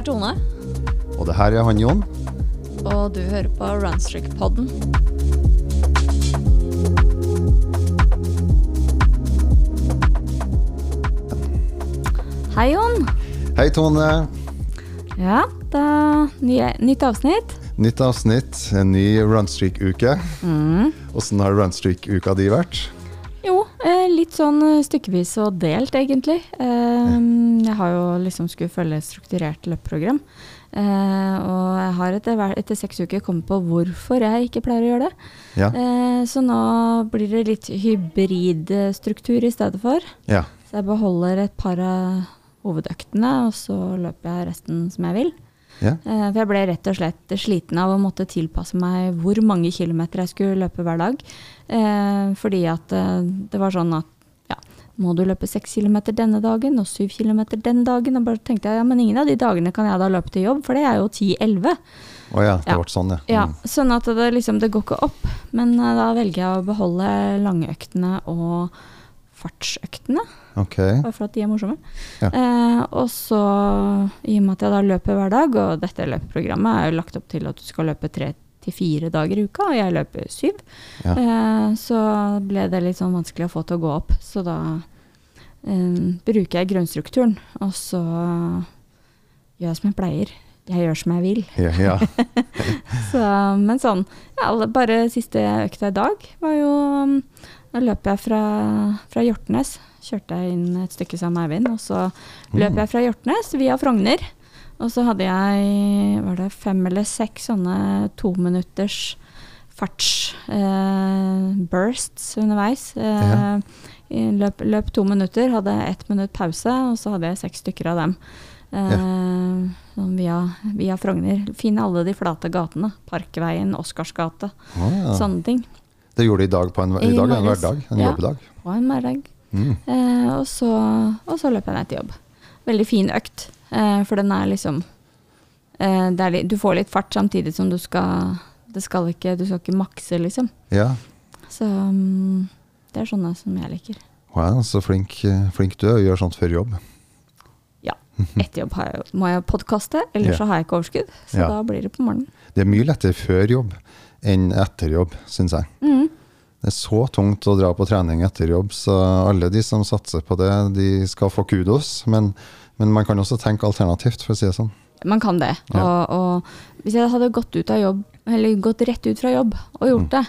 er Tone, Og det her er han Jon. og du hører på Runstreak-podden. Hei, Jon. Hei, Tone. Ja, da nye, nytt avsnitt. Nytt avsnitt, en ny Runstreak-uke. Åssen har Runstreak-uka di vært? Litt sånn eh, stykkevis og delt, egentlig. Eh, jeg har jo liksom skulle følge et strukturert løpprogram. Eh, og jeg har etter, etter seks uker kommet på hvorfor jeg ikke pleier å gjøre det. Ja. Eh, så nå blir det litt hybridstruktur i stedet for. Ja. Så jeg beholder et par av hovedøktene, og så løper jeg resten som jeg vil. ja. Eh, for jeg ble rett og slett sliten av å måtte tilpasse meg hvor mange kilometer jeg skulle løpe hver dag. Eh, fordi at det var sånn at må du løpe seks kilometer denne dagen og syv kilometer den dagen? Og bare tenkte jeg ja, men ingen av de dagene kan jeg da løpe til jobb, for det er jo 10-11. Oh ja, det Ja. ble sånn, ja. Ja, Mm. sånn at det liksom, det går ikke opp. Men uh, da velger jeg å beholde langøktene og fartsøktene. Ok. Bare for at de er morsomme. Ja. Eh, og så, i og med at jeg da løper hver dag, og dette løpeprogrammet er jo lagt opp til at du skal løpe tre til fire dager i uka, og jeg løper syv, Ja. eh, så ble det litt sånn vanskelig å få til å gå opp. Så da eh, bruker jeg grunnstrukturen, og så gjør jeg som jeg pleier. Jeg gjør som jeg vil. Ja, ja. Så, men sånn, ja, bare siste økta i dag var jo um, Da løp jeg fra, fra Hjortnes. Kjørte jeg inn et stykke sammen med Eivind. Og så løp Mm. jeg fra Hjortnes via Frogner. Og så hadde jeg var det fem eller seks sånne tominutters farts eh, bursts underveis. Eh, Ja. i løp, løp to minutter, hadde ett minutt pause, og så hadde jeg seks stykker av dem. Eh, sånn via, via Frogner. Finne alle de flate gatene. Parkveien, Oscarsgate, Ah, ja. sånne ting. Det gjorde de i dag på en, i dag, en hverdag? En Ja. jobbedag? på en hverdag. Mm. Eh, og, så, og så løp jeg ned til jobb. Veldig fin økt, eh, for den er liksom eh, er litt, Du får litt fart samtidig som du skal det skal ikke, Du skal ikke makse, liksom. Ja. Så mm, det er sånne som jeg liker. Wow, så flink, flink du er og gjør sånt før jobb. Ja. Etter jobb har jeg, må jeg podkaste, ellers Ja. så har jeg ikke overskudd. Så Ja. da blir det på morgenen. Det er mye lettere før jobb enn etter jobb, syns jeg. Mm. Det er så tungt å dra på trening etter jobb, så alle de som satser på det, de skal få kudos. Men, men man kan også tenke alternativt, for å si det sånn. Man kan det. Ja. Og, og hvis jeg hadde gått jobb, eller gått rett ut fra jobb og gjort det,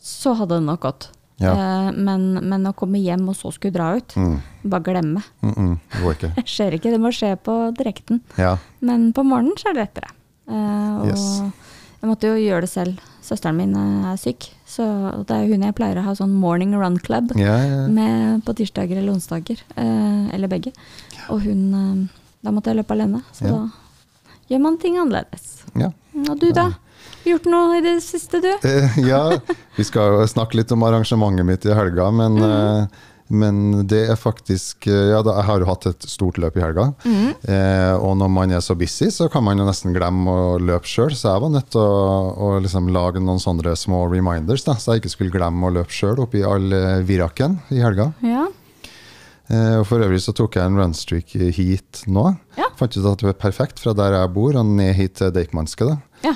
så hadde det nok gått. Mm. Ja. Eh, men, men å komme hjem og så skulle dra ut, Mm. bare glemme. Mm -mm, det går ikke. Det skjer ikke, det må skje på direkten. Ja. Men på morgenen så er det lettere. Eh, og Yes. Jeg måtte jo gjøre det selv. Søsteren min eh, er syk, så det er hun jeg pleier å ha sånn morning run club Ja, ja, med på tirsdager eller onsdager. eh, eller begge. Og hun eh, Da måtte jeg løpe alene, så da gjør man ting annerledes. ja. Og du, da? Gjort noe i det siste, du? Eh, ja, vi skal jo snakke litt om arrangementet mitt i helga, men, eh, men det er faktisk eh, Ja, da, jeg har jo hatt et stort løp i helga. Eh, og når man er så busy, så kan man jo nesten glemme å løpe sjøl, så jeg var nødt til å, å liksom lage noen sånne små reminders, da, så jeg ikke skulle glemme å løpe sjøl oppi all eh, viraken i helga. Ja. Eh, og for øvrig så tok jeg en runstreak hit nå. Ja. Fant ut at det var perfekt fra der jeg bor og ned hit til Deichmanske. ja.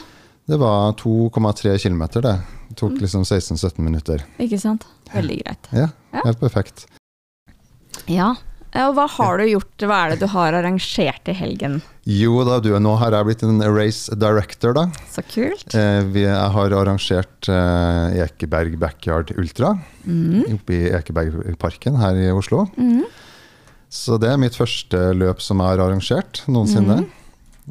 Det var 2,3 km, det. Det tok liksom 16-17 minutter. Ikke sant? Veldig greit. Ja, helt perfekt. Ja. Og hva har du gjort? Hva er det du har arrangert i helgen? Jo da, du, nå har jeg blitt en race director, da. Så kult. Eh, vi, jeg har arrangert eh, Ekeberg Backyard Ultra Mm. oppe i Ekebergparken her i Oslo. Mm. Så det er mitt første løp som jeg har arrangert noensinne.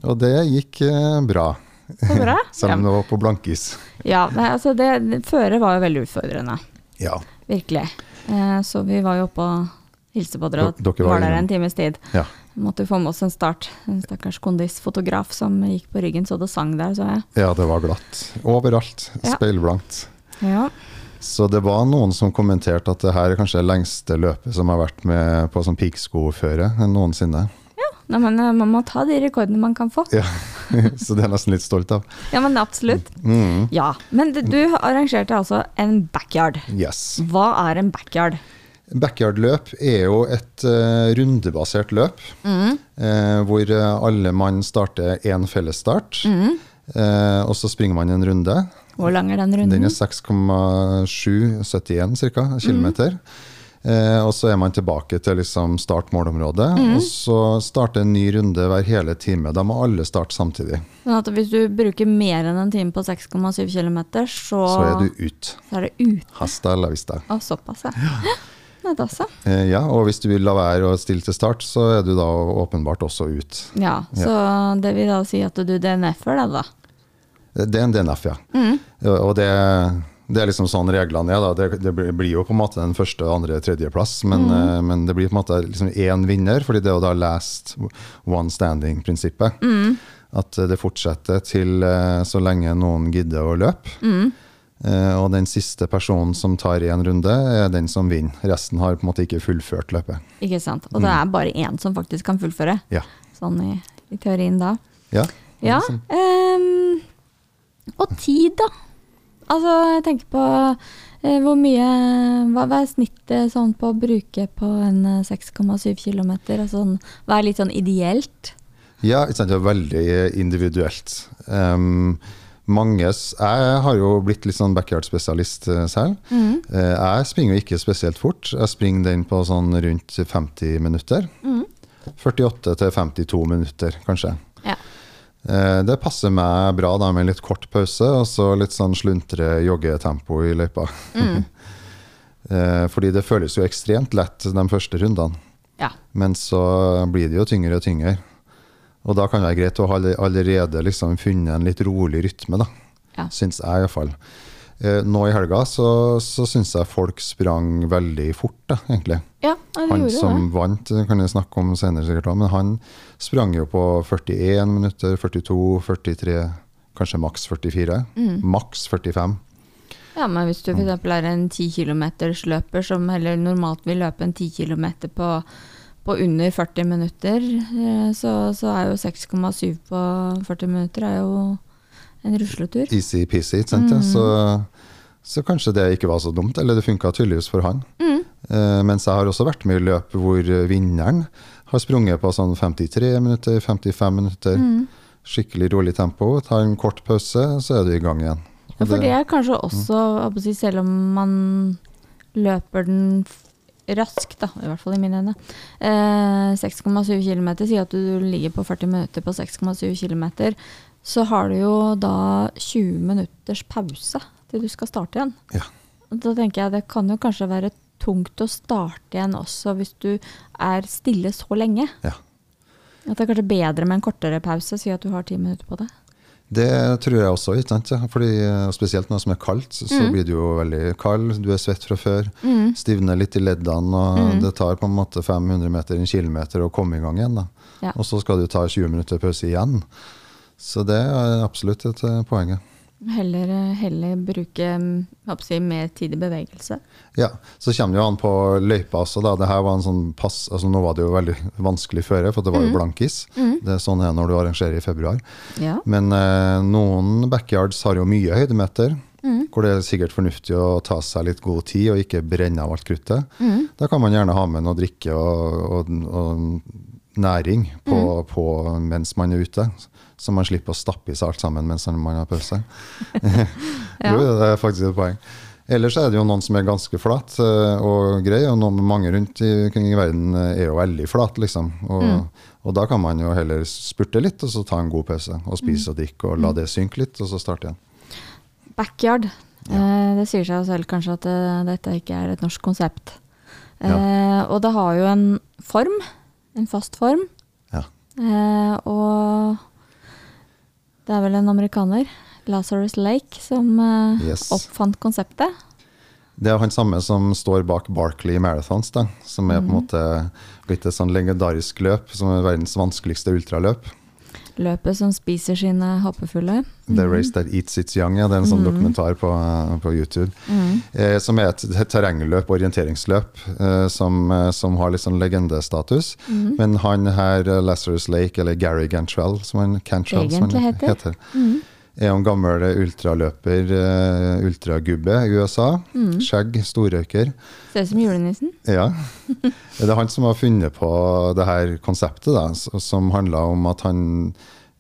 Og det gikk eh, bra, Så bra. selv om det var på blankis. ja altså det, Føret var jo veldig utfordrende. Ja. Virkelig. Eh, så vi var jo oppe og hilste på dere, og Dere- var var der en times tid. ja. Måtte få med oss en start. En stakkars kondisfotograf som gikk på ryggen så det sang der, så jeg. Ja, det var glatt. Overalt. Ja. Speilblankt. Ja. Så det var noen som kommenterte at det her er kanskje det lengste løpet som har vært med på sånn piggskoføre noensinne. Nei, men eh, man må ta de rekordene man kan få. Ja. Så det er jeg nesten litt stolt av. Ja, men absolutt. Mm. Ja. Men du, arrangerte altså en backyard. Yes. Hva er en backyard? Backyard-løp er jo et uh, rundebasert løp, mm. uh, hvor alle mann starter én fellesstart. Mm. Uh, og så springer man en runde. Hvor lang er den runden? Den er 6,771 ca. km. Mm. Eh, og så er man tilbake til liksom start-målområdet. Mm. Og så starter en ny runde hver hele time. Da må alle starte samtidig. Sånn at hvis du bruker mer enn en time på 6,7 km, så Så er du ut. Så er det ut. Hasta la vista. Å, såpass, ja. Da. Eh, ja, og hvis du vil la være å stille til start, så er du da åpenbart også ut. Ja, så ja. det vil da si at du DNF-er da? Det er en DNF, ja. Mm. Og det det er liksom sånn reglene er. da. Det, det, blir jo på en måte den første, andre, tredjeplass, men, mm. uh, men det blir på en måte liksom én vinner, fordi det er jo da last one standing-prinsippet. Mm. At det fortsetter til uh, så lenge noen gidder å løpe. Mm. Og den siste personen som tar én runde, er den som vinner. Resten har på en måte ikke fullført løpet. Ikke sant. Og det mm. er bare én som faktisk kan fullføre? Ja. Sånn i, i teorien da. Ja. ja um, og tid, da. Altså, jeg tenker på eh, hvor mye hva, hva, er snittet sånn på å bruke på en 6,7 km? Altså, hva er litt sånn ideelt? Ja, det er veldig individuelt. Um, manges, Jeg har jo blitt litt sånn backyard-spesialist uh, selv. Mm. Jeg springer jo ikke spesielt fort. Jeg springer den på sånn rundt 50 minutter. Mm. 48 til 52 minutter, kanskje. Ja. Eh, det passer meg bra da med litt kort pause og så litt sånn sluntre joggetempo i løypa. Mm. Eh, fordi det føles jo ekstremt lett de første rundene. Ja. Men så blir det jo tyngre og tyngre. Og da kan det være greit å ha allerede liksom funnet en litt rolig rytme, da. Ja. Syns jeg iallfall. Eh, nå i helga så, så syns jeg folk sprang veldig fort, da, egentlig. Ja, han som det. vant, kan jeg snakke om senere, sikkert, men han sprang jo på 41 minutter, 42, 43, kanskje maks 44. Mm. Maks 45. Ja, men hvis du f.eks. er en 10 km-løper som heller normalt vil løpe en 10 km på, på under 40 minutter, eh, så, så er jo 6,7 på 40 minutter er jo en rusletur. Easy-peasy, ikke sant. Mm. Så, så, kanskje det ikke var så dumt. Eller det funka tydeligvis for han. Mm. Uh, mens jeg har også vært med i løp hvor vinneren har sprunget på sånn 53 minutter, 55 minutter. Mm. Skikkelig rolig tempo. Tar en kort pause, så er du i gang igjen. Ja, for det er kanskje også, mm. selv om man løper den raskt, da, i hvert fall i mine øyne. Eh, 6,7 km sier at du ligger på 40 minutter på 6,7 km så har du jo da 20 minutters pause til du skal starte igjen. Ja. Da tenker jeg det kan jo kanskje være tungt å starte igjen også hvis du er stille så lenge. Ja. At det er kanskje bedre med en kortere pause, si at du har ti minutter på det. Det tror jeg også. ikke sant? Fordi Spesielt når det er kaldt, så mm. blir du jo veldig kald. Du er svett fra før. Mm. Stivner litt i leddene. og mm. Det tar på en måte 500 meter, en kilometer å komme i gang igjen. da. Ja. Og så skal du ta 20 minutter pause igjen. Så det er absolutt et eh, poeng. Heller, eh, heller bruke mm, si, mer tid i bevegelse. Ja, så kommer det jo an på løypa også. Da. Dette var en sånn pass, altså Nå var det jo veldig vanskelig føre, for det var jo mm. blankis. Mm. Det er sånn det er når du arrangerer i februar. Ja. Men eh, noen backyards har jo mye høydemeter. Mm. Hvor det er sikkert fornuftig å ta seg litt god tid og ikke brenne av alt kruttet. Mm. Da kan man gjerne ha med noe drikke og, og, og næring på, mm. på, mens man er ute så man slipper å stappe i seg alt sammen mens man har pause. ja. Jo, det er faktisk et poeng. Ellers er det jo noen som er ganske flat eh, og grei, og noen, mange rundt i, i, verden er jo veldig flat, liksom. Og, mm. og, da kan man jo heller spurte litt, og så ta en god pause. Og spise mm. og drikke, og la mm. det synke litt, og så starte igjen. Backyard. Ja. Eh, det sier seg selv kanskje at dette ikke er et norsk konsept. Eh, ja. Og det har jo en form. En fast form. Ja. Eh, og det er vel en amerikaner, Lazarus Lake, som eh, yes. oppfant konseptet. Det er han samme som står bak Barkley Marathons, da, som er mm. på en mhm. måte blitt et sånn legendarisk løp, som er verdens vanskeligste ultraløp. Løpet som spiser sine hoppefulle. The mm. Race That Eats Its Young, ja, det er en sånn mm. dokumentar på, på YouTube. Mm. Eh, som er et, et terrengløp, orienteringsløp, eh, som, eh, som, har litt sånn legendestatus. Mm. Men han her, eh, Lazarus Lake, eller Gary Gantrell, som han, Cantrell, som han heter, heter er en gammel ultraløper, uh, ultragubbe i USA. Mm. Skjegg, storrøyker. Ser ut som julenissen. Ja. Det er han som har funnet på det her konseptet, da, som handla om at han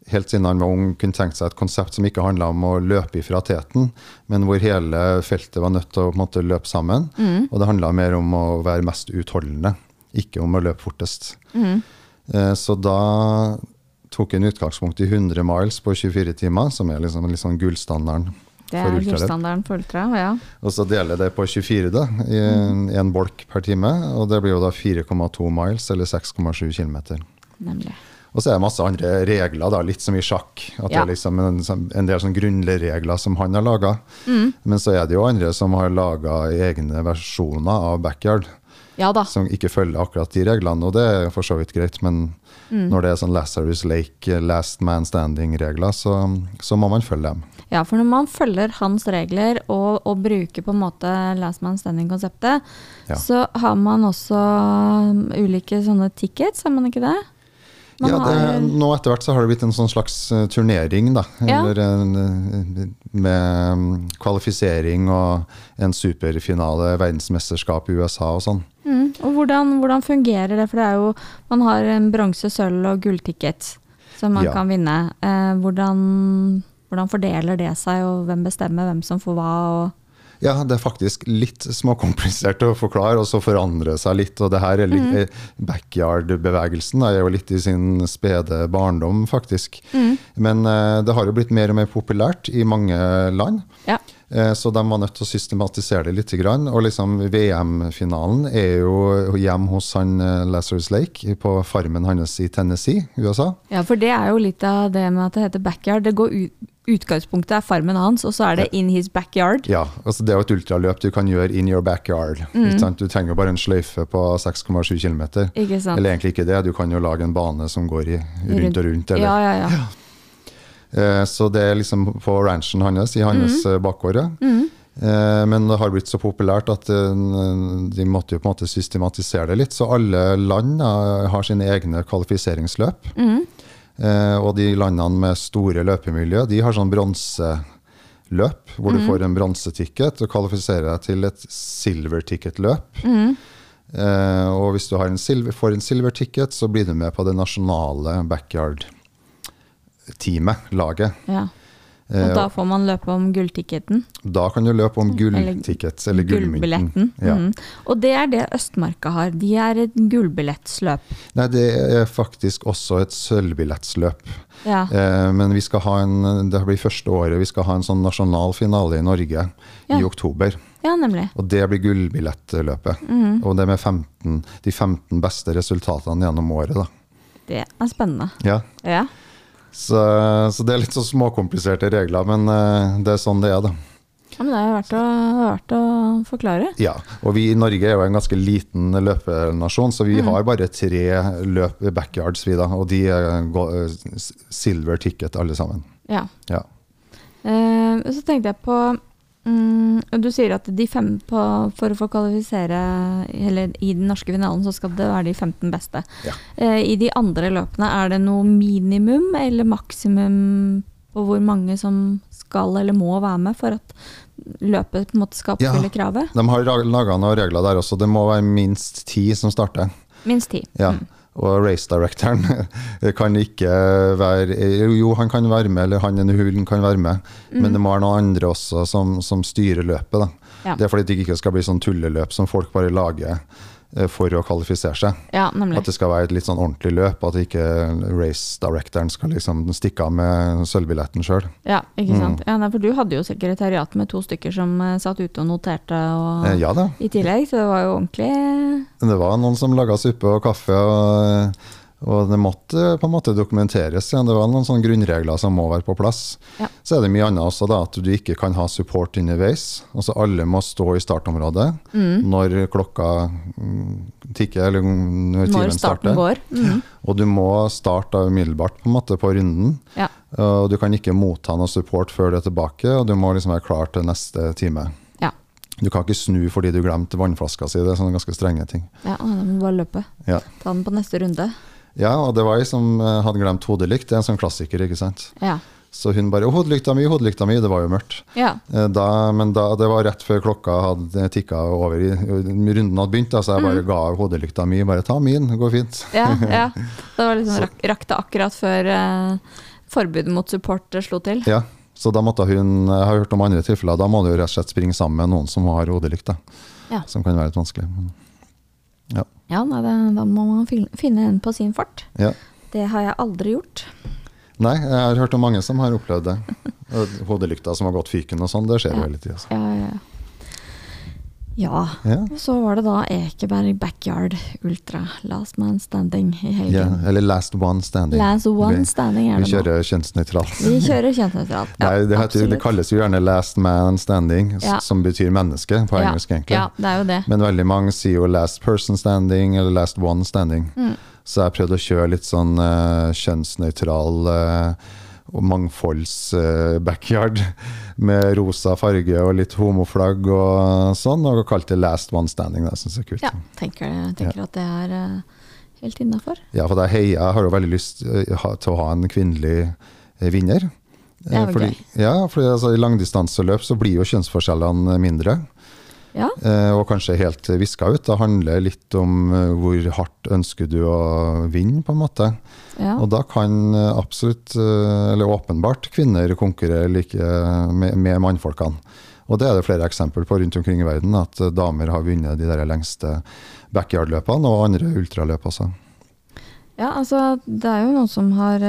helt siden han var ung, kunne tenkt seg et konsept som ikke handla om å løpe ifra teten, men hvor hele feltet var nødt til å måte, løpe sammen. Mm. Og det handla mer om å være mest utholdende, ikke om å løpe fortest. Mm. Eh, så da tok en utgangspunkt i 100 miles på 24 timer, som er liksom, liksom gullstandarden. Det er gullstandarden for ultra, ja. Og så deler jeg det på 24, da, i en, Mm. en bolk per time. Og det blir jo da 4,2 miles, eller 6,7 km. Nemlig. Og så er det masse andre regler, da, litt som i sjakk. At Ja. det er liksom en, en del sånn grunnregler som han har laga. Mm. Men så er det jo andre som har laga egne versjoner av backyard, Ja da. som ikke følger akkurat de reglene. Og det er for så vidt greit, men Mm. når det er sånn Lazarus Lake, last man standing-regler, så, så må man følge dem. Ja, for når man følger hans regler og, og bruker på en måte last man standing-konseptet, Ja. så har man også um, ulike sånne tickets, har man ikke det? Man ja, det, har- nå etter hvert så har det blitt en sånn slags eh, turnering, da. Ja. Eller en, eh, med mm, kvalifisering og en superfinale, verdensmesterskap i USA og sånn. Mm. Og hvordan, hvordan fungerer det? For det er jo Man har en bronse, sølv og gullticket som man Ja. kan vinne. Eh, hvordan, hvordan fordeler det seg, og hvem bestemmer hvem som får hva? Og Ja, det er faktisk litt småkomplisert å forklare, og så forandre seg litt. Og det her er Mm. eh, Backyard-bevegelsen er jo litt i sin spede barndom, faktisk. Mm. Men uh, det har jo blitt mer og mer populært i mange land. ja. Eh, Så de var nødt til å systematisere det litt. Og liksom VM-finalen er jo hjemme hos han Lazarus Lake på farmen hans i Tennessee, USA. ja, for det er jo litt av det med at det heter backyard. Det går ut, utgangspunktet er farmen hans, og så er det in his backyard. Ja, altså Det er jo et ultraløp du kan gjøre in your backyard. Mm. Du trenger bare en sløyfe på 6,7 km. Eller egentlig ikke det, du kan jo lage en bane som går i, rundt og rundt. Eller. Ja, ja, ja. Eh, Så det er liksom på ranchen hans, i hans Mm. eh, bakgårde. Eh, Men det har blitt så populært at de måtte jo på en måte systematisere det litt. Så alle land har sine egne kvalifiseringsløp. Mm. Eh, Og de landene med store løpemiljø, de har sånn bronseløp, hvor Mm. du får en bronseticket og kvalifiserer deg til et silver ticket-løp. Mm. Eh, og hvis du har en silver, får en silver ticket, så blir du med på det nasjonale backyard-teamet, laget. ja. Eh, Og da får man løpe om gullticketen. Da kan du løpe om gulltickets, eller. Gullbilletten. Ja. Mm. Og det er det Østmarka har. De er et gullbillettsløp. Nei, det er faktisk også et sølvbillettsløp. Ja. Eh, men vi skal ha en, det blir første året vi skal ha en sånn nasjonal finale i Norge Ja. i oktober. ja, nemlig. Og det blir gullbillettløpet. Mm. Og det med 15, de 15 beste resultatene gjennom året. Da. Det er spennende. Ja. Ja. Så, så det er litt så småkompliserte regler, men eh, det er sånn det er, da. ja men det er verdt å, verdt å forklare. Ja, og vi i Norge er jo en ganske liten løpenasjon, så Mm. vi har bare tre løp backyards, vi da, og de er go- eh, silver ticket alle sammen. Ja. Ja. Uh, så tenkte jeg på mm, Du sier at de fem på, for å få kvalifisere eller i den norske finalen, så skal det være de 15 beste. Ja. Eh, I de andre løpene, er det noe minimum eller maksimum på hvor mange som skal eller må være med for at løpet på en måte skal Ja. kravet? De har laga noen regler der også, det må være minst ti som starter. Minst ti. Ja. Mm. Og race directoren kan ikke være Jo, han kan være med, eller han eller hun kan være med, men det må være noen andre også som, som styrer løpet. Mm. Ja. Det er fordi det ikke skal bli sånn tulleløp som folk bare lager for å kvalifisere seg. Ja. At det skal være et litt sånn ordentlig løp, at ikke race directoren skal liksom stikke av med sølvbilletten sjøl. Ja, ikke Mm. sant. Ja, nei, for du hadde jo sekretariat med to stykker som eh, satt ute og noterte og Eh, ja i tillegg, så det var jo ordentlig Det var noen som laga suppe og kaffe, og, og det måtte på en måte dokumenteres. igjen. Det var noen sånne grunnregler som må være på plass. Ja. Så er det mye annet også, da, at du ikke kan ha support underveis. Altså Alle må stå i startområdet Mm. når klokka mm, tikker, eller når når starten starter. går. Mm. Og du må starte umiddelbart på, en måte, på runden. Ja. Og du kan ikke motta noe support før du er tilbake, og du må liksom være klar til neste time. Ja. Du kan ikke snu fordi du glemte vannflaska si. Det er sånne ganske strenge ting. ja, Du må bare løpe. Ja. Ta den på neste runde. Ja, og det var ei som eh, hadde glemt hodelykt. Det er en sånn klassiker, ikke sant. Ja. Så hun bare 'Hodelykta mi, hodelykta mi'. Det var jo mørkt. Ja. Eh, Da, men da, det var rett før klokka hadde tikka over, i, runden hadde begynt, da, så jeg Mm. bare ga hodelykta mi. Bare 'ta min, det går fint'. Ja, ja. Det var liksom rak, rakk det akkurat før eh, forbudet mot support eh, slo til. Ja, så da måtte hun Jeg har hørt om andre tilfeller. Da må du rett og slett springe sammen med noen som har hodelykt. Ja. Som kan være litt vanskelig. Men, ja. Det, da må man finne en på sin fart. ja. Det har jeg aldri gjort. Nei, jeg har hørt om mange som har opplevd det. Hodelykta som har gått fyken og sånn, det skjer jo Ja. hele tida. Ja, ja, ja. Ja, Ja. og så var det da Ekeberg Backyard Ultra Last Man Standing i helgen. Ja, eller Last One Standing. Last One Standing er det Vi kjører kjønnsnøytralt. Vi kjører kjønnsnøytralt. Ja, Nei, det, heter, det kalles jo gjerne last man standing, Ja. som betyr menneske på engelsk, egentlig. Ja, det er jo det. Men veldig mange sier jo last person standing eller last one standing. Mm. Så jeg prøvde å kjøre litt sånn uh, kjønnsnøytral eh, og mangfolds eh, backyard med rosa farge og litt homoflagg og sånn, og kalt det last one standing. Det syns jeg er kult. Ja, tenker, tenker at det er eh, helt innafor. Ja, for da heia jeg har jo veldig lyst eh, til å ha en kvinnelig vinner. Det er vel fordi, gøy. Ja, for altså, i langdistanseløp så blir jo kjønnsforskjellene mindre. Ja. Eh, og kanskje helt viska ut. Det handler litt om eh, hvor hardt ønsker du å vinne, på en måte. ja. Og da kan eh, absolutt, eller åpenbart, kvinner konkurrere like med, med mannfolkene. Og det er det flere eksempler på rundt omkring i verden, at damer har vunnet de der lengste backyard-løpene, og andre ultraløp også. Ja, altså det er jo noen som har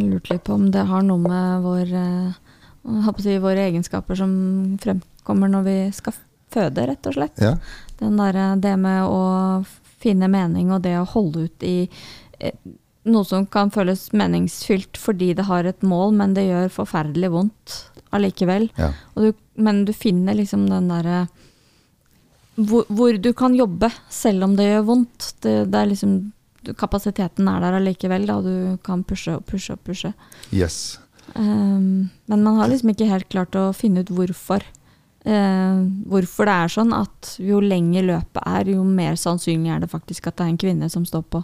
lurt litt på om det har noe med vår, si, våre egenskaper som fremkommer når vi skal føde, rett og slett. Ja, Den der, det med å finne mening og det å holde ut i eh, noe som kan føles meningsfylt fordi det har et mål, men det gjør forferdelig vondt allikevel. ja. Og du, men du finner liksom den derre hvor, hvor du kan jobbe selv om det gjør vondt. Det, det er liksom Kapasiteten er der allikevel, da. Du kan pushe og pushe og pushe. Yes. Um, men man har liksom ikke helt klart å finne ut hvorfor. Eh, hvorfor det er sånn at jo lenger løpet er, jo mer sannsynlig er det faktisk at det er en kvinne som står på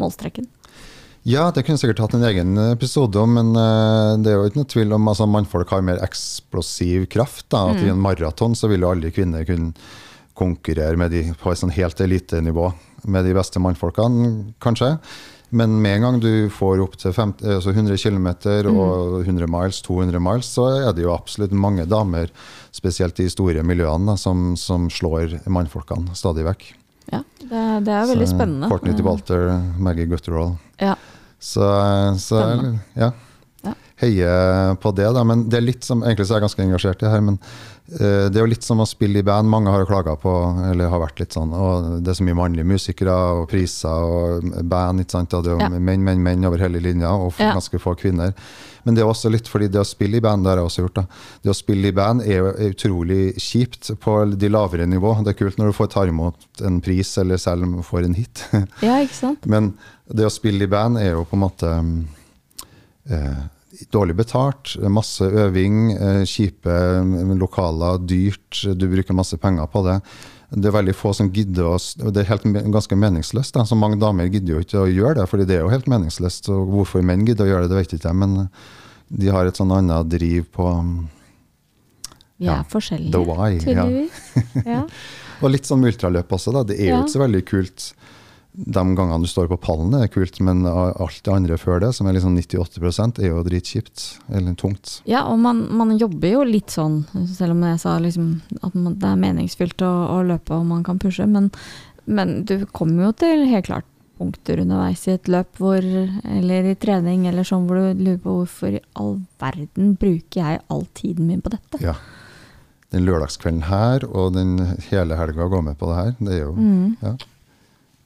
målstreken. Ja, det kunne sikkert hatt en egen episode om, men uh, det er jo ikke noe tvil om at altså, mannfolk har mer eksplosiv kraft. Da, at I en maraton så vil jo alle kvinner kunne konkurrere med de på et sånn helt elitenivå med de beste mannfolkene, kanskje. Men med en gang du får opp til 50, altså 100 km og 100 miles, 200 miles, så er det jo absolutt mange damer, spesielt i store miljøene, som, som slår mannfolkene stadig vekk. Ja, det, det er veldig Så, spennende. Courtney DeWalter, Maggie Gutterall. Ja. Så, så ja. Ja. Heier på det, da. Men det er litt som Egentlig så er jeg ganske engasjert i det her, men det er jo litt som å spille i band. Mange har klaga på, eller har vært litt sånn og Det er så mye mannlige musikere og priser og band, ikke sant. Og det er jo Ja. menn, menn, menn over hele linja, og Ja. ganske få kvinner. Men det er også litt fordi det å spille i band, det har jeg også gjort, da. Det å spille i band er jo utrolig kjipt på de lavere nivå. Det er kult når du får ta imot en pris, eller selv om du får en hit. ja, ikke sant? Men det å spille i band er jo på en måte eh, dårlig betalt, masse øving, eh, kjipe mm, lokaler, dyrt, du bruker masse penger på det. Det er veldig få som gidder å Det er helt, ganske meningsløst. Da. Så mange damer gidder jo ikke å gjøre det, fordi det er jo helt meningsløst. Og hvorfor menn gidder å gjøre det, det vet ikke jeg, men eh, de har et sånn annet driv på Vi Ja, er forskjellige, why, ja. Ja. Og litt sånn ultraløp også, da. Det er jo ikke så veldig kult de gangene du står på pallen, er kult, men alt det andre før det, som er liksom 98% er jo dritkjipt. Eller tungt. Ja, og man, man jobber jo litt sånn, selv om jeg sa liksom at det er meningsfylt å, å løpe og man kan pushe, men, men du kommer jo til helt klart punkter underveis i et løp hvor, eller i trening eller sånn, hvor du lurer på hvorfor i all verden bruker jeg all tiden min på dette? Ja. Den lørdagskvelden her og den hele helga går med på det her, det er jo Mm. ja.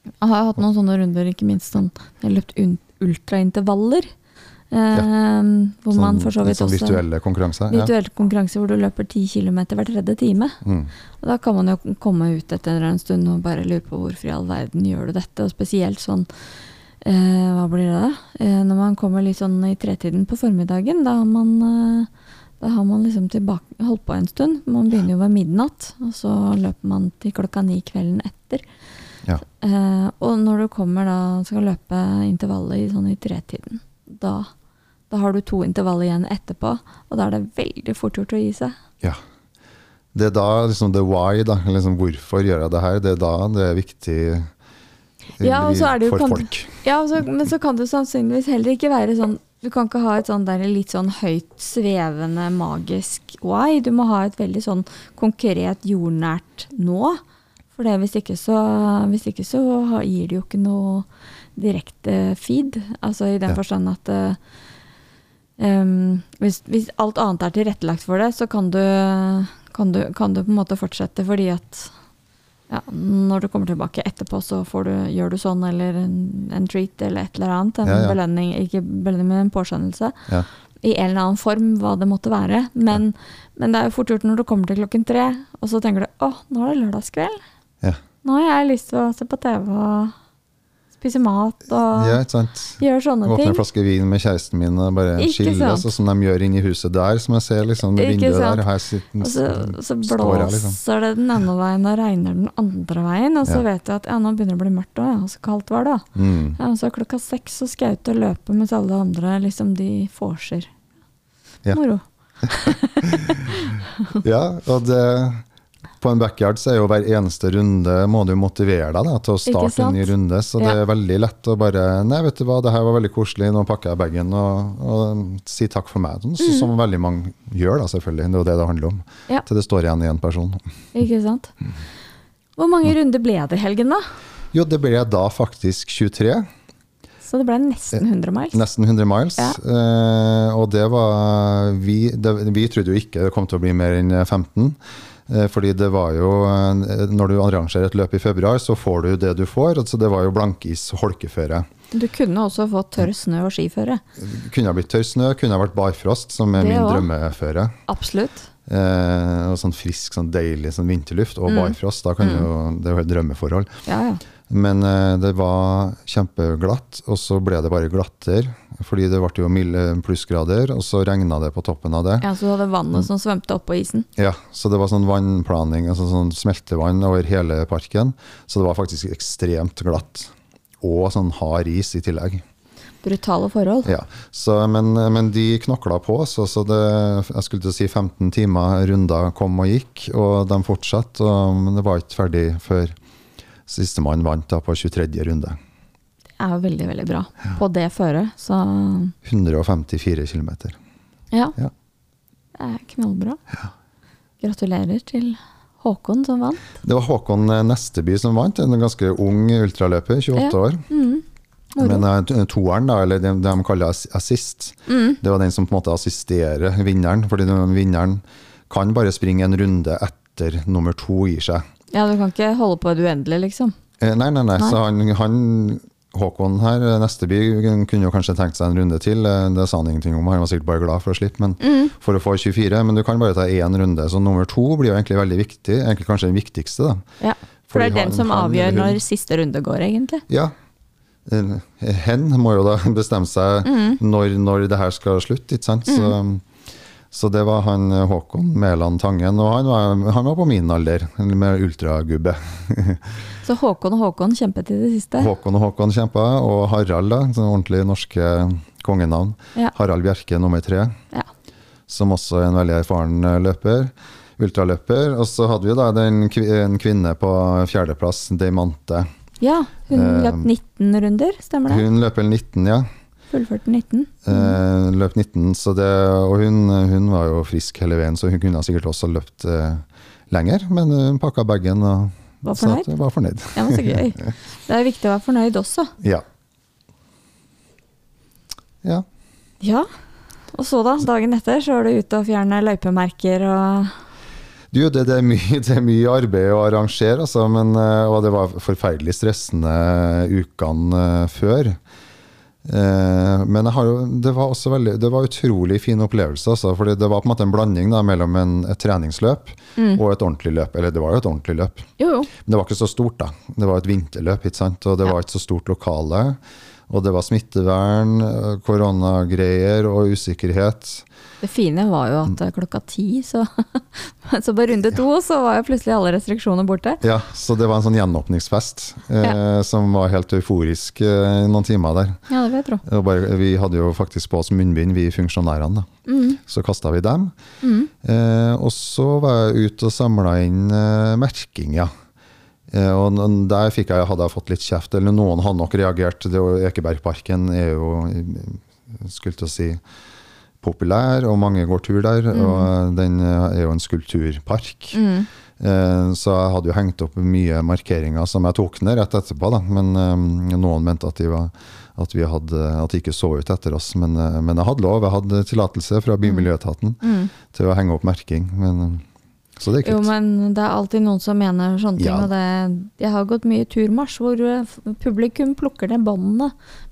Jeg har hatt noen sånne runder, ikke minst sånn, jeg har løpt ultraintervaller, eh, hvor man for så vidt sånn også virtuelle konkurranser. Ja. konkurranser konkurranse hvor du løper 10 km hver tredje time. Mm. Og da kan man jo komme ut etter en stund og bare lure på hvorfor i all verden gjør du dette, og spesielt sånn eh, Hva blir det da? Eh, når man kommer litt sånn i tretiden på formiddagen, da har man eh, da har man liksom tilbake, holdt på en stund. Man begynner jo ved midnatt, og så løper man til klokka ni kvelden etter. Ja. Eh, og når du kommer da skal løpe intervallet i, sånn i tretiden, da Da har du to intervaller igjen etterpå, og da er det veldig fort gjort å gi seg. Ja. Det er da liksom the why, da. Liksom, hvorfor gjør jeg det her? Det er da det er viktig Ja, så er det jo for folk. Ja, og så, Men så kan det sannsynligvis heller ikke være sånn Du kan ikke ha et sånn der litt sånn høyt svevende, magisk why. Du må ha et veldig sånn konkret, jordnært nå. For det, hvis ikke så, hvis ikke så gir det jo ikke noe direkte feed. Altså i den Ja. forstand at em, hvis, hvis alt annet er tilrettelagt for det, så kan du, kan du, kan du på en måte fortsette fordi at ja, når du kommer tilbake etterpå, så får du, gjør du sånn, eller en, en treat, eller et eller annet. En Ja, ja. belønning, ikke belønning, men en påskjønnelse. I en eller annen form, hva det måtte være. Men, men det er jo fort gjort når du kommer til klokken tre, og så tenker du å, nå er det lørdagskveld. Ja. Nå har jeg lyst til å se på TV og spise mat og ja, gjøre sånne Åpne en flaske vin med kjæresten min og bare chille, sånn som de gjør inni huset der, som jeg ser liksom, det vinduet der. Her sitter, Og så, så blåser her, liksom. det den ene veien og regner den andre veien, og så Ja. vet du at ja, nå begynner det å bli mørkt òg, ja, så kaldt var det. Mm. Ja, så klokka seks så skal jeg ut og løpe mens alle andre liksom de vorser. Ja. Moro. Ja, og det, på en backyard så er jo hver eneste runde må du motivere deg da, til å starte en ny runde. Så det Ja. er veldig lett å bare Nei, vet du hva, det her var veldig koselig, nå pakker jeg bagen og, og si takk for meg. Sånn, mm. Som veldig mange gjør, da, selvfølgelig. Det er jo det det handler om. Mm. Ja. Til det står igjen i en person. Ikke sant? Hvor mange runder ble det i helgen, da? Jo, det ble da faktisk 23. Så det ble nesten 100 miles. Nesten 100 miles. Ja. Eh, og det var vi, det, vi trodde jo ikke det kom til å bli mer enn 15. Eh, fordi det var jo eh, Når du arrangerer et løp i februar, så får du det du får. Altså det var jo blankis holkeføre. Du kunne også fått tørr snø og skiføre. Kunne ha blitt tørr snø, kunne ha vært barfrost, som er Det min også. drømmeføre. Absolutt. Eh, og sånn frisk, sånn deilig sånn vinterluft og Mm. barfrost. Da kan jo, det er jo et drømmeforhold. Ja, ja. Men eh, det var kjempeglatt, og så ble det bare glattere. Fordi det ble jo milde plussgrader, og så regna det på toppen av det. ja så du hadde vannet som svømte oppå isen. Ja, Så det var sånn vannplaning, altså sånn smeltevann over hele parken. Så det var faktisk ekstremt glatt. Og sånn hard is i tillegg. Brutale forhold. Ja, så, men, men de knokla på, så, så det, jeg skulle til å si 15 timer runder kom og gikk, og de fortsatte. Og, men det var ikke ferdig før sistemann vant da på 23. runde. Det er jo veldig, veldig bra. På det føret, så 154 km. ja. Ja. Det er knallbra. Gratulerer til Håkon som vant. Det var Håkon Nesteby som vant, en ganske ung ultraløper, 28 Ja. år. Mm. Men eh, toeren, da, eller det de kaller assist, Mm. det var den som på en måte assisterer vinneren. fordi vinneren kan bare springe en runde etter nummer to gir seg. Ja, du kan ikke holde på det uendelig, liksom. Eh, Nei, nei, nei. Nei. Så han, han Håkon her, eh, Nesteby, kunne jo kanskje tenkt seg en runde til. eh, Det sa han ingenting om, han var sikkert bare glad for å slippe. Men Mm. for å få 24, men du kan bare ta én runde. Så nummer to blir jo egentlig veldig viktig. Egentlig kanskje den viktigste, da. Ja. For det er den han- som avgjør når siste runde går, egentlig. Ja. Eh, Hen må jo da bestemme seg Mm. når, når det her skal slutte, ikke sant. Så, så det var han eh, Håkon Mæland Tangen, og han var, han var på min alder, med ultragubbe. Så Håkon og Håkon kjempet i det siste. Håkon og Håkon kjempa, og Harald, da, sånn ordentlig norske kongenavn. Ja. Harald Bjerke nummer tre, Ja. som også er en veldig erfaren eh, løper. Ultraløper. Og så hadde vi da den, en kvinne på fjerdeplass, Deimante. ja, hun Eh, løp 19 runder, stemmer det? Hun løper 19, ja. Fullførte 19. Eh, løp 19, så det, og hun, hun var jo frisk hele veien, så hun kunne sikkert også løpt eh, lenger. Men hun pakka bagen og Var sa fornøyd? at var fornøyd. Ja, men så gøy. Det er viktig å være fornøyd også. Ja. ja. Ja. Og så da, dagen etter, så var du ute og fjerne løypemerker og Du, det, det, er mye, det er mye arbeid å arrangere, altså, men, eh, og det var forferdelig stressende ukene eh, før. Eh, men jo, det var også veldig, det var utrolig fin opplevelse. Altså, fordi det var på en måte en blanding da, mellom en, et treningsløp og et ordentlig løp. Eller det var jo et ordentlig løp. Jo, jo. Men det var ikke så stort, da. Det var et vinterløp, og det Ja. var ikke så stort lokale. Og det var smittevern, eh, koronagreier og usikkerhet. Det fine var jo at eh, klokka ti, så, så på runde to, så var jo plutselig alle restriksjoner borte. Ja, så det var en sånn gjenåpningsfest eh, som var helt euforisk eh, noen timer der. Ja, det vil jeg tro. Bare, vi hadde jo faktisk på oss munnbind, vi funksjonærene. da. Mm. Så kasta vi dem. Mm. Eh, og så var jeg ute og samla inn eh, merking, ja. Eh, og der fikk jeg, hadde jeg fått litt kjeft, eller noen hadde nok reagert. Det er Ekebergparken er jo, eh, skulle til å si, populær, og mange går tur der. Og den eh, er jo en skulpturpark. Mm. Så jeg hadde jo hengt opp mye markeringer som jeg tok ned rett etterpå. Da. Men noen mente at de, var, at, vi hadde, at de ikke så ut etter oss. Men, men jeg hadde lov, jeg hadde tillatelse fra Bymiljøetaten Mm. til å henge opp merking. Men, så det gikk Jo, men det er alltid noen som mener sånne ting. Ja. Og det, jeg har gått mye turmarsj hvor eh, publikum plukker ned båndene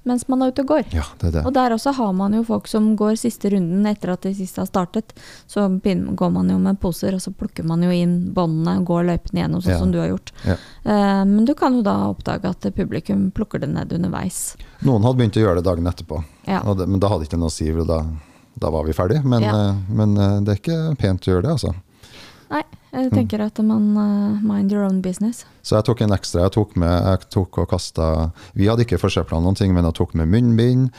mens man er ute og går. Ja, det er det. Og der også har man jo folk som går siste runden etter at de siste har startet. Så går man jo med poser, og så plukker man jo inn båndene og går løypene gjennom, sånn Ja. som du har gjort. Ja. Eh, men du kan jo da oppdage at publikum plukker det ned underveis. Noen hadde begynt å gjøre det dagen etterpå, Ja. det, men da hadde ikke noe å si. Da, da var vi ferdig. Men, eh, men det er ikke pent å gjøre det, altså. Nei, jeg tenker at man uh, mind your own business. Så jeg tok en ekstra. Jeg tok med, jeg tok og kasta Vi hadde ikke forsøpla noen ting, men jeg tok med munnbind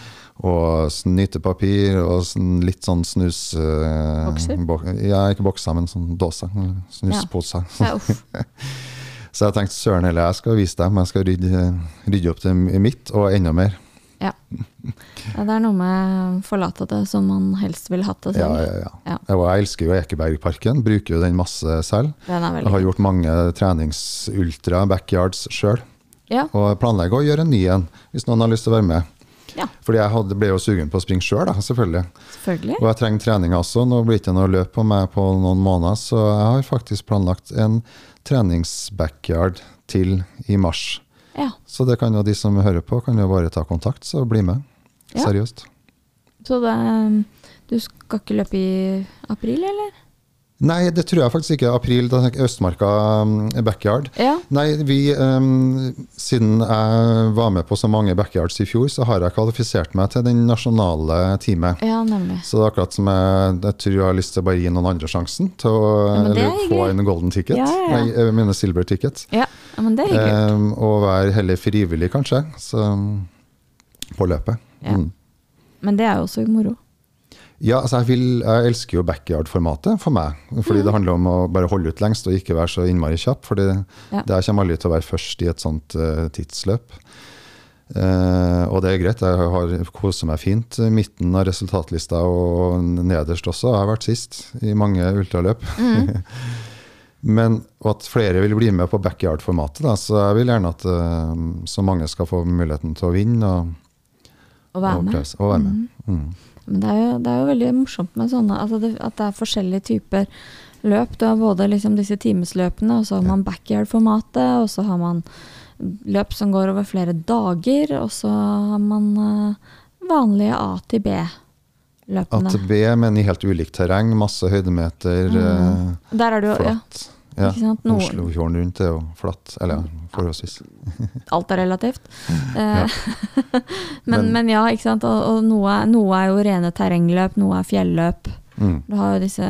og snytepapir og sånn- litt sånn snus... Uh, Bokser? bo- ja, ikke bokser, men sånn dåser. Snusposer. Ja, Ja, Så jeg tenkte søren heller, jeg skal vise dem. Jeg skal rydde, rydde opp til mitt, og enda mer. Ja. ja. Det er noe med forlate det som man helst ville hatt det selv. ja, ja. Ja. Jeg, jeg elsker jo Ekebergparken, bruker jo den masse selv. Den er Jeg har gjort mange treningsultra backyards sjøl, Ja. og planlegger å gjøre en ny en, hvis noen har lyst til å være med. Ja. Fordi jeg hadde, ble jo sugen på å springe sjøl, selvfølgelig. Selvfølgelig. Og jeg trenger trening også. Nå blir det ikke noe løp på meg på noen måneder, så jeg har faktisk planlagt en treningsbackyard til i mars. Ja. Så det kan jo de som hører på, kan jo bare ta kontakt, så bli med. Ja. Seriøst. Så det, du skal ikke løpe i april, eller? Nei, det tror jeg faktisk ikke. April, Østmarka um, backyard. Ja. Nei, vi, um, siden jeg var med på så mange backyards i fjor, så har jeg kvalifisert meg til den nasjonale teamet. Ja, nemlig. Så det er akkurat som jeg, jeg tror jeg har lyst til å bare gi noen andre sjansen til å Ja, få en golden ticket. Ja, ja. Nei, jeg mener silver ticket. Ja, ja men det er hyggelig. Um, og være heller frivillig, kanskje, så, på løpet. Ja. Mm. Men det er jo også moro. Ja, altså jeg, vil, jeg elsker jo backyard-formatet for meg. Fordi det handler om å bare holde ut lengst og ikke være så innmari kjapp. For Ja. det jeg kommer aldri til å være først i et sånt uh, tidsløp. Uh, og det er greit, jeg har koser meg fint. Midten av resultatlista og nederst også. Jeg har vært sist i mange ultraløp. Men og at flere vil bli med på backyard-formatet. Så jeg vil gjerne at uh, så mange skal få muligheten til å vinne og, Å være med. og være med. Mm. Men det er, jo, det er jo veldig morsomt med sånne, altså det, at det er forskjellige typer løp. Du har både liksom disse timesløpene, og så har man backyard-formatet, og så har man løp som går over flere dager, og så har man eh, vanlige A til B-løpene. A-B, men i helt ulikt terreng. Masse høydemeter. Mm. Er du jo ja, Flatt. Ja. Oslofjorden rundt er jo flatt. Eller ja, forholdsvis. alt er relativt. Eh, men, Men- men ja, ikke sant. Og, og noe, noe er jo rene terrengløp, noe er fjelløp. Mm. Du har jo disse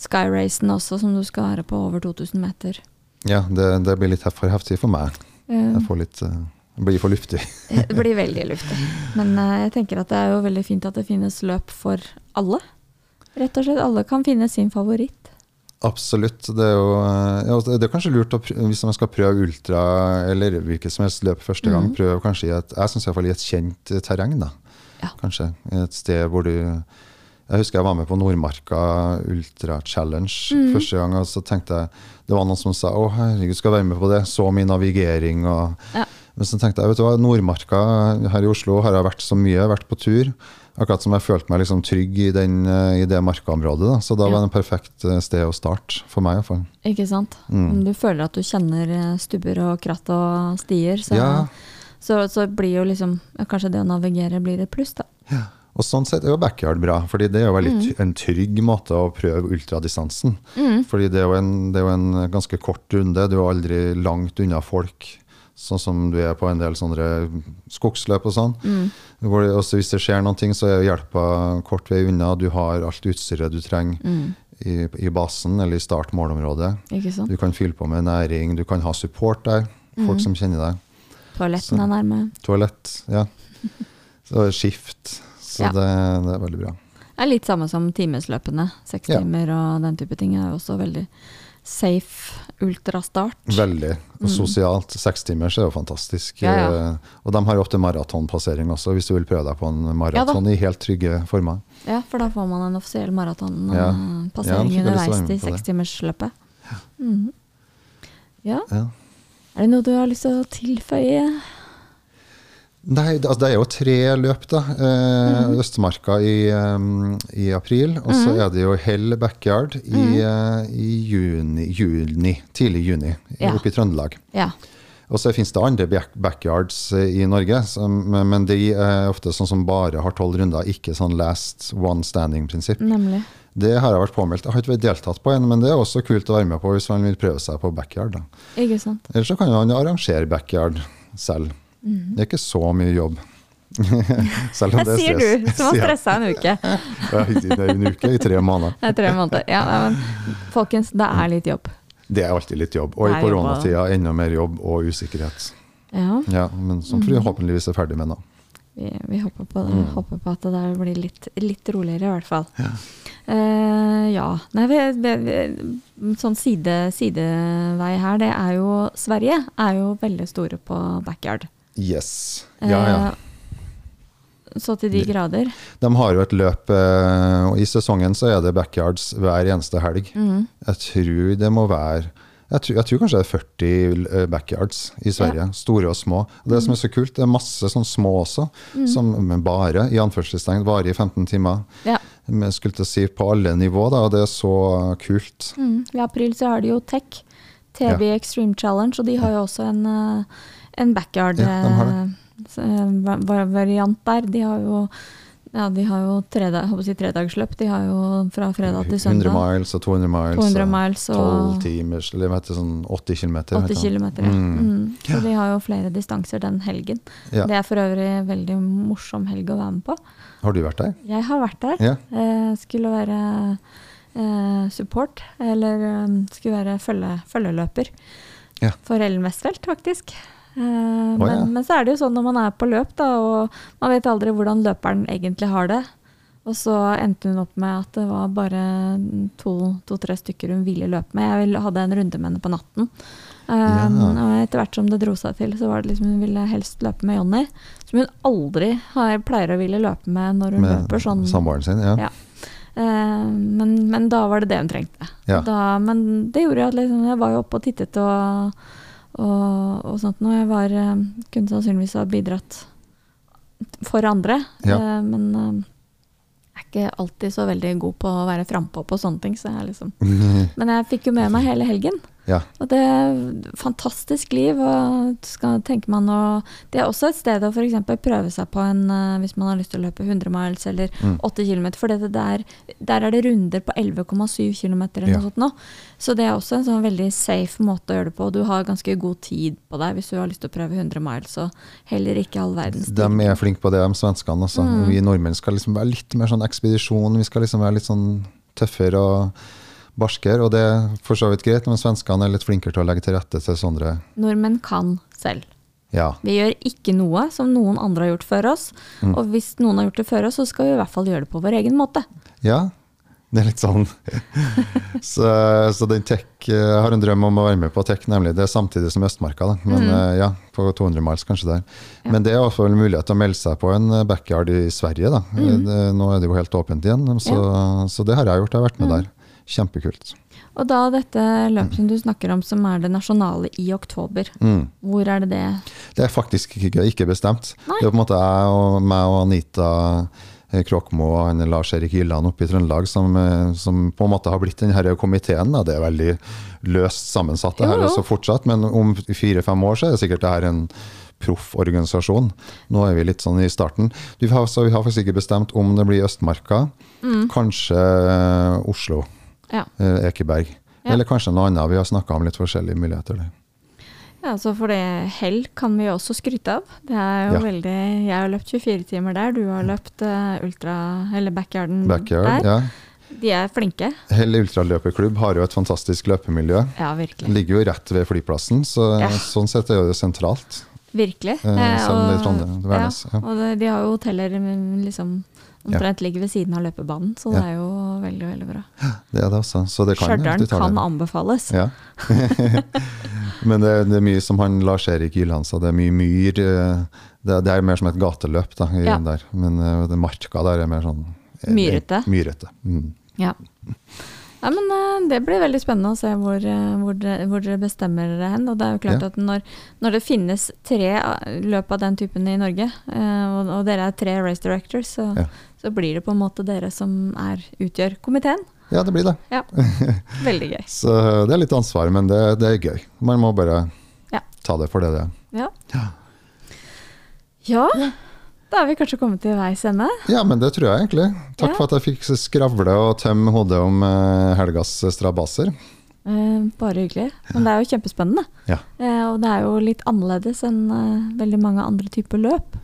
skyracene også, som du skal være på over 2000 meter. Ja, det, det blir litt for heftig for meg. Eh, Jeg får litt, eh, det blir for luftig. Det blir veldig luftig. Men eh, jeg tenker at det er jo veldig fint at det finnes løp for alle. Rett og slett. Alle kan finne sin favoritt. Absolutt. Det er jo eh, ja, det er kanskje lurt å hvis man skal prøve ultra eller hvilket som helst løp første gang, mm. prøve kanskje i et, jeg synes i hvert fall i et kjent eh, terreng. da. Ja. Kanskje et sted hvor du Jeg husker jeg var med på Nordmarka Ultra Challenge mm. første gang, og så tenkte jeg Det var noen som sa 'Å, herregud, skal jeg være med på det?' Så mye navigering og Ja. Men så tenkte jeg, vet du hva, Nordmarka her i Oslo har jeg vært så mye, jeg har vært på tur. Akkurat som jeg følte meg liksom trygg i, den, eh, i det markaområdet. Da. Så da Ja. var det en perfekt eh, sted å starte, for meg iallfall. Ikke sant? Mm. Du føler at du kjenner eh, stubber og kratt og stier, så, Ja. så, så blir jo liksom Kanskje det å navigere blir et pluss, da. Og sånn sett er jo backyard bra, fordi det er jo veldig mm. en trygg måte å prøve ultradistansen. Mm. Fordi det er, jo en, det er jo en ganske kort runde, du er aldri langt unna folk. Sånn som du er på en del skogsløp og sånn. Hvor også hvis det skjer noen ting, så er hjelpa kort vei unna. Du har alt utstyret du trenger i, i basen eller i start-målområdet. Du kan fylle på med næring, du kan ha support der. Folk som kjenner deg. Toaletten er nærme. Toalett, ja. Så skift. Så Ja. det, det er veldig bra. Det er litt samme som timesløpene. Seks Ja. timer og den type ting er også veldig safe ultrastart. Veldig. Og sosialt. Sekstimers er jo fantastisk. Mm. Ja, ja. Eh, Og de har jo ofte maratonpassering også, hvis du vil prøve deg på en maraton i helt trygge former. Ja, for da får man en offisiell maratonpassering Ja, å underveis i sekstimersløpet. til Mm. Ja. Ja. Er det noe du har lyst til å tilføye? Nei, det, altså, det er jo tre løp, da. Eh, mm. Østmarka i, um, i april, og så er det jo Hell Backyard i, mm. i juni, juni, tidlig juni, Ja. oppe i Trøndelag. Ja. Og så finnes det andre backyards eh, i Norge, som, men de er ofte sånn som bare har tolv runder, ikke sånn last one standing-prinsipp. Nemlig. Det har jeg vært påmeldt. Jeg har ikke vært deltatt på en, men det er også kult å være med på hvis man vil prøve seg på backyard. Da. Ikke sant. Ellers så kan man arrangere backyard selv. Mhm. Det er ikke så mye jobb. selv om Det er sier du, som har stressa en uke. Ja, Det er en uke i tre måneder. Det er tre måneder. Ja, men folkens, det er litt jobb. Det er alltid litt jobb. Og i koronatida enda mer jobb og usikkerhet. Ja, Ja, Men som Mhm. forhåpentligvis er ferdig med nå. vi, vi håper på det. Mm. Håper på at det der blir litt, litt roligere, i hvert fall. Ja. ja. Nei, vi, vi, vi, sånn side, sidevei her, det er jo Sverige er jo veldig store på backyard. Yes. Ja, ja. Eh, Så til de grader. De har jo et løp, eh, og i sesongen så er det backyards hver eneste helg. Mm. Jeg tror det må være jeg tror, jeg tror kanskje det er 40 eh, backyards i Sverige, store og små. Og det som er så kult, det er masse sånn små også, som men bare i anførselstegn varer i 15 timer. Ja. Men jeg skulle til å si på alle nivå, da, og det er så kult. Mm. I april så har de jo Tech, TB Extreme Challenge, og de har jo også en, en backyard Ja, eh, eh, der. De har jo ja, de har jo treda- jeg håper å si tredagsløp. De har jo fra fredag til søndag. 100 miles og 200 miles. 200 og 12 timer timers, eller vet du, sånn 80 km. 80 km. Ja. Mm. Mm. Så de har jo flere distanser den helgen. Ja. Det er for øvrig en veldig morsom helg å være med på. Har du vært der? Jeg har vært der. Ja. Eh, skulle være eh, support, eller eh, skulle være følge, følgeløper Ja. for Ellen Westfeldt, faktisk. Eh, men, ja. men så er det jo sånn når man er på løp, da, og man vet aldri hvordan løperen egentlig har det. Og så endte hun opp med at det var bare to-tre stykker hun ville løpe med. Jeg hadde en runde med henne på natten. Ja. Um, og etter hvert som det dro seg til, så var det liksom hun ville helst løpe med Jonny. Som hun aldri har, pleier å ville løpe med når hun Med løper sånn. samboeren sin? Ja. Ja. Um, men, men da var det det hun trengte. Ja. Da, men det gjorde at liksom, jeg var jo oppe og tittet og, og, og sånt noe. Jeg var, eh, kunne sannsynligvis ha bidratt for andre, Ja. eh, men eh, jeg er ikke alltid så veldig god på å være frampå på sånne ting. Så jeg liksom. Men jeg fikk jo med meg hele helgen. Ja. Og det er fantastisk liv, og skal tenke man å Det er også et sted å f.eks. prøve seg på en eh, hvis man har lyst til å løpe 100 miles eller Mm. 8 km, for det der, der er det runder på 11,7 km eller Ja. noe sånt nå. Så det er også en sånn veldig safe måte å gjøre det på. Du har ganske god tid på deg hvis du har lyst til å prøve 100 miles, og heller ikke all verdens De er flinke på det, de svenskene. Altså. Mm. Vi nordmenn skal liksom være litt mer sånn ekspedisjon. Vi skal liksom være litt sånn tøffere og barskere. Og det er for så vidt greit, men svenskene er litt flinkere til å legge til rette til sånne Nordmenn kan selv. Ja. Vi gjør ikke noe som noen andre har gjort før oss. Mm. Og hvis noen har gjort det før oss, så skal vi i hvert fall gjøre det på vår egen måte. ja. Det er litt sånn. så, så den tech Jeg har en drøm om å være med på tech, nemlig. Det er samtidig som Østmarka, da. Men mm. ja, på 200 miles kanskje der. Ja. Men det er i en mulighet til å melde seg på en eh, backyard i Sverige, da. Det, nå er det jo helt åpent igjen, så, så det har jeg gjort. Jeg har vært med der. Kjempekult. Og da dette løpet som du snakker om, som er det nasjonale i oktober, Mm. hvor er det det Det er faktisk ikke, ikke bestemt. Nei. Det er på en måte jeg og meg og Anita eh, Kråkmo og Lars Erik Gylland oppe i Trøndelag som, eh, som på en måte har blitt denne komiteen. Da. Det er veldig løst sammensatt, det her jo. også fortsatt, men om fire-fem år så er det sikkert det her en proff organisasjon. Nå er vi litt sånn i starten. Vi har, så vi har faktisk ikke bestemt om det blir Østmarka, kanskje eh, Oslo, Ja. eh, Ekeberg, Ja. eller kanskje noe annet. Vi har snakka om litt forskjellige muligheter. Ja, så for det hell kan vi også skryte av. Det er jo Ja. veldig Jeg har løpt 24 timer der, du har løpt eh, ultra, eller backyarden Backyard, der. ja. De er flinke. Hell ultraløperklubb har jo et fantastisk løpemiljø. Ja, virkelig. Ligger jo rett ved flyplassen, så Ja. sånn sett er det sentralt. Virkelig. Eh, og- Værnes, Ja, og de har jo hoteller liksom omtrent ligger ved siden av løpebanen, så det er jo veldig, veldig bra. Det er det også. Så det kan Stjørdal tar kan anbefales. Ja. Men det, det er mye som han Lars-Erik Gylland sa, det er mye myr. eh, Det, det er mer som et gateløp da, Ja. der. Men eh, det marka der er mer sånn eh, Myrete. Myrete. Mm. Ja. Ja, men eh, Det blir veldig spennende å se hvor, eh, hvor, dere, hvor dere bestemmer dere hen. Og det er jo klart Ja. at når, når det finnes tre eh, løp av den typen i Norge, og, og dere er tre race directors, så, Ja. så blir det på en måte dere som er, utgjør komiteen. Ja, det blir det. Ja. Veldig gøy. Så det er litt ansvar, men det, det er gøy. Man må bare Ja. ta det for det det er. Ja. Ja. Da er vi kanskje kommet til veis ende. Ja, men det tror jeg egentlig. Takk Ja. for at jeg fikk skravle og tømme hodet om eh, helgas strabaser. Eh, bare hyggelig. Men det er jo kjempespennende. Ja. Eh, og det er jo litt annerledes enn eh, veldig mange andre typer løp.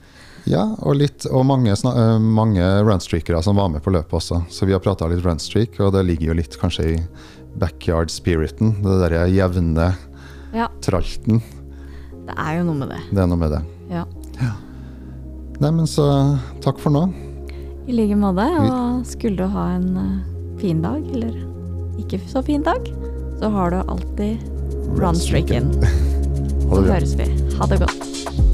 Ja, og, litt, og mange, eh, mange runstreakere som var med på løpet også. Så vi har prata litt runstreak, og det ligger jo litt kanskje i backyard spiriten. Det derre jevne Ja, tralten. det er jo noe med det. Det er noe med det. Ja. Nei, men så takk for nå. I like måte. Og skulle du ha en eh, fin dag, eller ikke så fin dag, så har du alltid runstreaken. Så høres vi. Ha det godt.